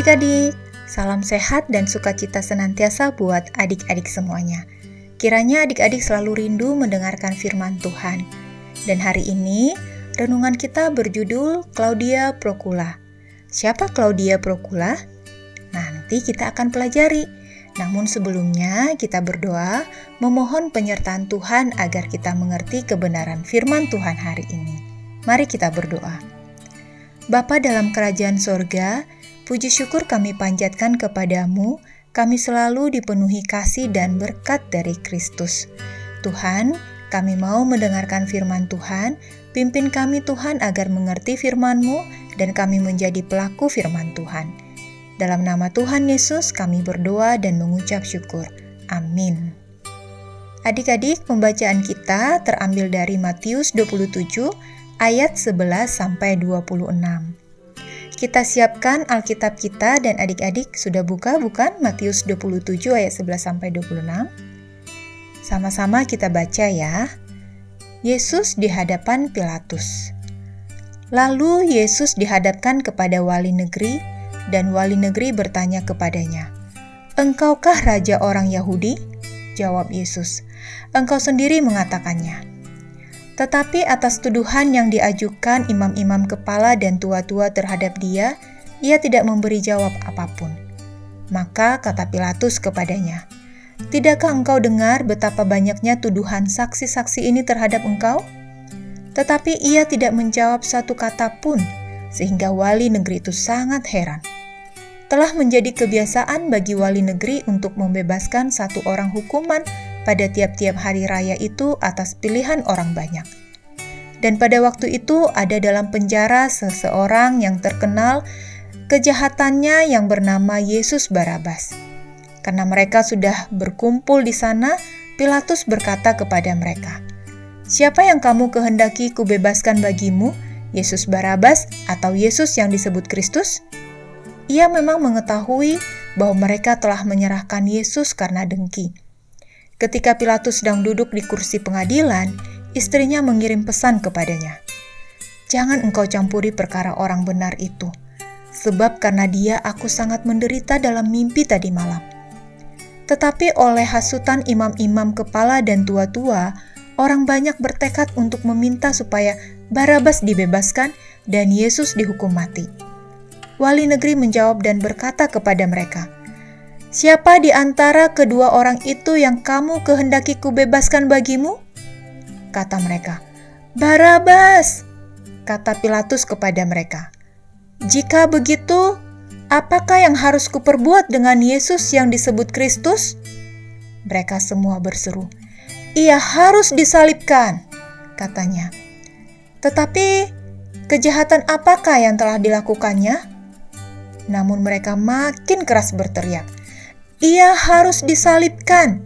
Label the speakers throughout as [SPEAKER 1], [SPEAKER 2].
[SPEAKER 1] adik-adik, salam sehat dan sukacita senantiasa buat adik-adik semuanya. Kiranya adik-adik selalu rindu mendengarkan firman Tuhan. Dan hari ini, renungan kita berjudul Claudia Procula. Siapa Claudia Procula? Nanti kita akan pelajari. Namun sebelumnya kita berdoa memohon penyertaan Tuhan agar kita mengerti kebenaran firman Tuhan hari ini. Mari kita berdoa. Bapa dalam kerajaan sorga, puji syukur kami panjatkan kepadamu kami selalu dipenuhi kasih dan berkat dari Kristus. Tuhan, kami mau mendengarkan firman Tuhan, pimpin kami Tuhan agar mengerti firman-Mu dan kami menjadi pelaku firman Tuhan. Dalam nama Tuhan Yesus kami berdoa dan mengucap syukur. Amin. Adik-adik, pembacaan kita terambil dari Matius 27 ayat 11 sampai 26. Kita siapkan Alkitab kita dan adik-adik sudah buka bukan Matius 27 ayat 11 sampai 26. Sama-sama kita baca ya. Yesus di hadapan Pilatus. Lalu Yesus dihadapkan kepada wali negeri dan wali negeri bertanya kepadanya, "Engkaukah raja orang Yahudi?" Jawab Yesus, "Engkau sendiri mengatakannya." Tetapi atas tuduhan yang diajukan imam-imam kepala dan tua-tua terhadap dia, ia tidak memberi jawab apa pun. Maka kata Pilatus kepadanya, Tidakkah engkau dengar betapa banyaknya tuduhan saksi-saksi ini terhadap engkau? Tetapi ia tidak menjawab satu kata pun, sehingga wali negeri itu sangat heran. Telah menjadi kebiasaan bagi wali negeri untuk membebaskan satu orang hukuman pada tiap-tiap hari raya itu atas pilihan orang banyak. Dan pada waktu itu ada dalam penjara seseorang yang terkenal kejahatannya yang bernama Yesus Barabas. Karena mereka sudah berkumpul di sana, Pilatus berkata kepada mereka, "Siapa yang kamu kehendaki kubebaskan bagimu, Yesus Barabas atau Yesus yang disebut Kristus?" Ia memang mengetahui bahwa mereka telah menyerahkan Yesus karena dengki. Ketika Pilatus sedang duduk di kursi pengadilan, istrinya mengirim pesan kepadanya. Jangan engkau campuri perkara orang benar itu, sebab karena dia aku sangat menderita dalam mimpi tadi malam. Tetapi oleh hasutan imam-imam kepala dan tua-tua, orang banyak bertekad untuk meminta supaya Barabas dibebaskan dan Yesus dihukum mati. Wali negeri menjawab dan berkata kepada mereka, Siapa di antara kedua orang itu yang kamu kehendaki kubebaskan bagimu? Kata mereka, Barabas, kata Pilatus kepada mereka. Jika begitu, apakah yang harus kuperbuat dengan Yesus yang disebut Kristus? Mereka semua berseru, ia harus disalibkan, katanya. Tetapi, kejahatan apakah yang telah dilakukannya? Namun mereka makin keras berteriak, ia harus disalibkan.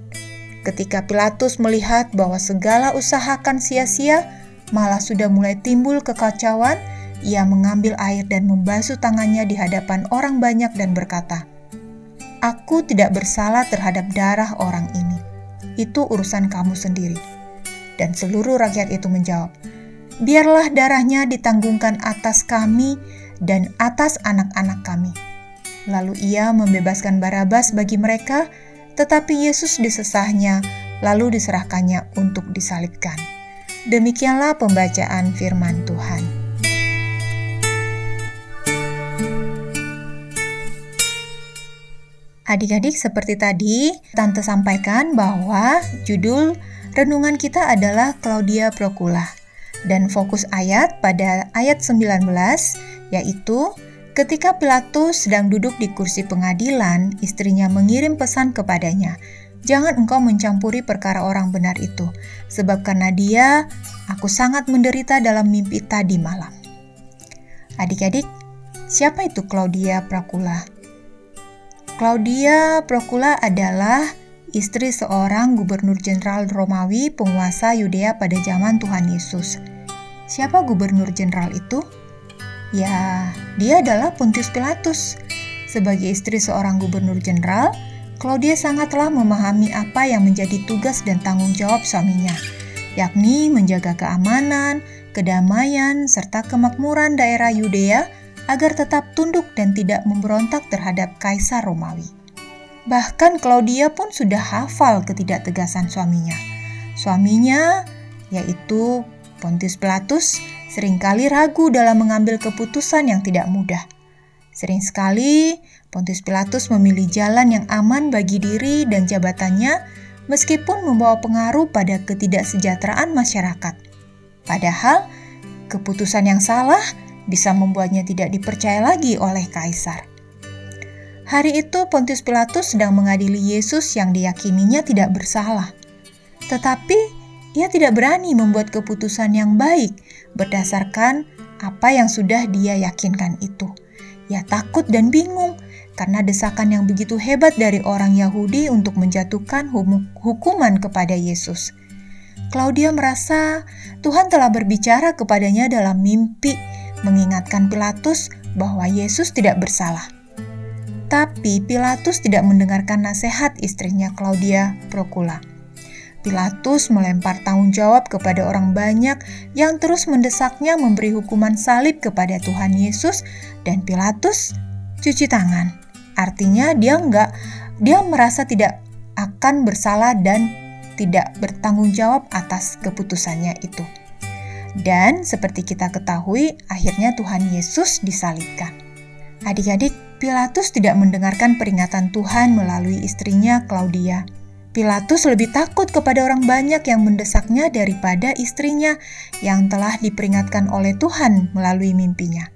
[SPEAKER 1] Ketika Pilatus melihat bahwa segala usaha akan sia-sia, malah sudah mulai timbul kekacauan, ia mengambil air dan membasuh tangannya di hadapan orang banyak dan berkata, Aku tidak bersalah terhadap darah orang ini. Itu urusan kamu sendiri. Dan seluruh rakyat itu menjawab, Biarlah darahnya ditanggungkan atas kami dan atas anak-anak kami. Lalu ia membebaskan Barabas bagi mereka, tetapi Yesus disesahnya, lalu diserahkannya untuk disalibkan. Demikianlah pembacaan firman Tuhan. Adik-adik, seperti tadi, Tante sampaikan bahwa judul renungan kita adalah Claudia Procula dan fokus ayat pada ayat 19 yaitu Ketika Pilatus sedang duduk di kursi pengadilan, istrinya mengirim pesan kepadanya, "Jangan engkau mencampuri perkara orang benar itu, sebab karena dia, aku sangat menderita dalam mimpi tadi malam." Adik-adik, siapa itu Claudia Procula? Claudia Procula adalah istri seorang gubernur jenderal Romawi penguasa Yudea pada zaman Tuhan Yesus. Siapa gubernur jenderal itu? Ya, dia adalah Pontius Pilatus. Sebagai istri seorang gubernur jenderal, Claudia sangatlah memahami apa yang menjadi tugas dan tanggung jawab suaminya, yakni menjaga keamanan, kedamaian, serta kemakmuran daerah Yudea agar tetap tunduk dan tidak memberontak terhadap kaisar Romawi. Bahkan Claudia pun sudah hafal ketidaktegasan suaminya. Suaminya, yaitu Pontius Pilatus, sering kali ragu dalam mengambil keputusan yang tidak mudah. Sering sekali Pontius Pilatus memilih jalan yang aman bagi diri dan jabatannya meskipun membawa pengaruh pada ketidaksejahteraan masyarakat. Padahal, keputusan yang salah bisa membuatnya tidak dipercaya lagi oleh kaisar. Hari itu Pontius Pilatus sedang mengadili Yesus yang diyakininya tidak bersalah. Tetapi ia tidak berani membuat keputusan yang baik berdasarkan apa yang sudah dia yakinkan itu. Ia takut dan bingung karena desakan yang begitu hebat dari orang Yahudi untuk menjatuhkan hukuman kepada Yesus. Claudia merasa Tuhan telah berbicara kepadanya dalam mimpi mengingatkan Pilatus bahwa Yesus tidak bersalah. Tapi Pilatus tidak mendengarkan nasihat istrinya Claudia Procula. Pilatus melempar tanggung jawab kepada orang banyak yang terus mendesaknya memberi hukuman salib kepada Tuhan Yesus dan Pilatus cuci tangan. Artinya dia enggak dia merasa tidak akan bersalah dan tidak bertanggung jawab atas keputusannya itu. Dan seperti kita ketahui, akhirnya Tuhan Yesus disalibkan. Adik-adik, Pilatus tidak mendengarkan peringatan Tuhan melalui istrinya Claudia. Pilatus lebih takut kepada orang banyak yang mendesaknya daripada istrinya yang telah diperingatkan oleh Tuhan melalui mimpinya.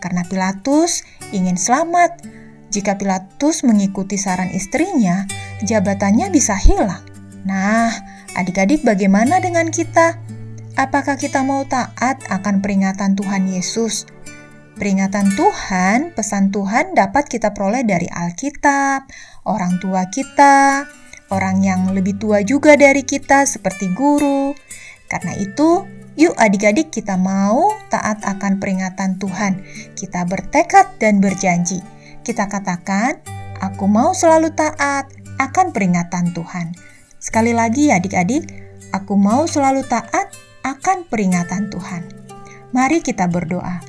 [SPEAKER 1] Karena Pilatus ingin selamat, jika Pilatus mengikuti saran istrinya, jabatannya bisa hilang. Nah, adik-adik, bagaimana dengan kita? Apakah kita mau taat akan peringatan Tuhan Yesus? Peringatan Tuhan, pesan Tuhan dapat kita peroleh dari Alkitab, orang tua kita, orang yang lebih tua juga dari kita seperti guru. Karena itu, yuk adik-adik kita mau taat akan peringatan Tuhan. Kita bertekad dan berjanji. Kita katakan, aku mau selalu taat akan peringatan Tuhan. Sekali lagi adik-adik, aku mau selalu taat akan peringatan Tuhan. Mari kita berdoa.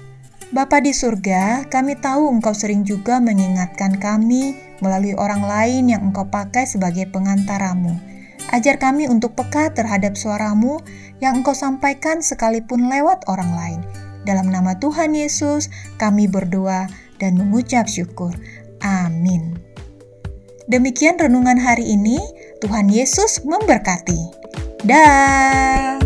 [SPEAKER 1] Bapa di surga, kami tahu Engkau sering juga mengingatkan kami melalui orang lain yang Engkau pakai sebagai pengantaramu. Ajar kami untuk peka terhadap suaramu yang Engkau sampaikan sekalipun lewat orang lain. Dalam nama Tuhan Yesus, kami berdoa dan mengucap syukur. Amin. Demikian renungan hari ini. Tuhan Yesus memberkati. Dah.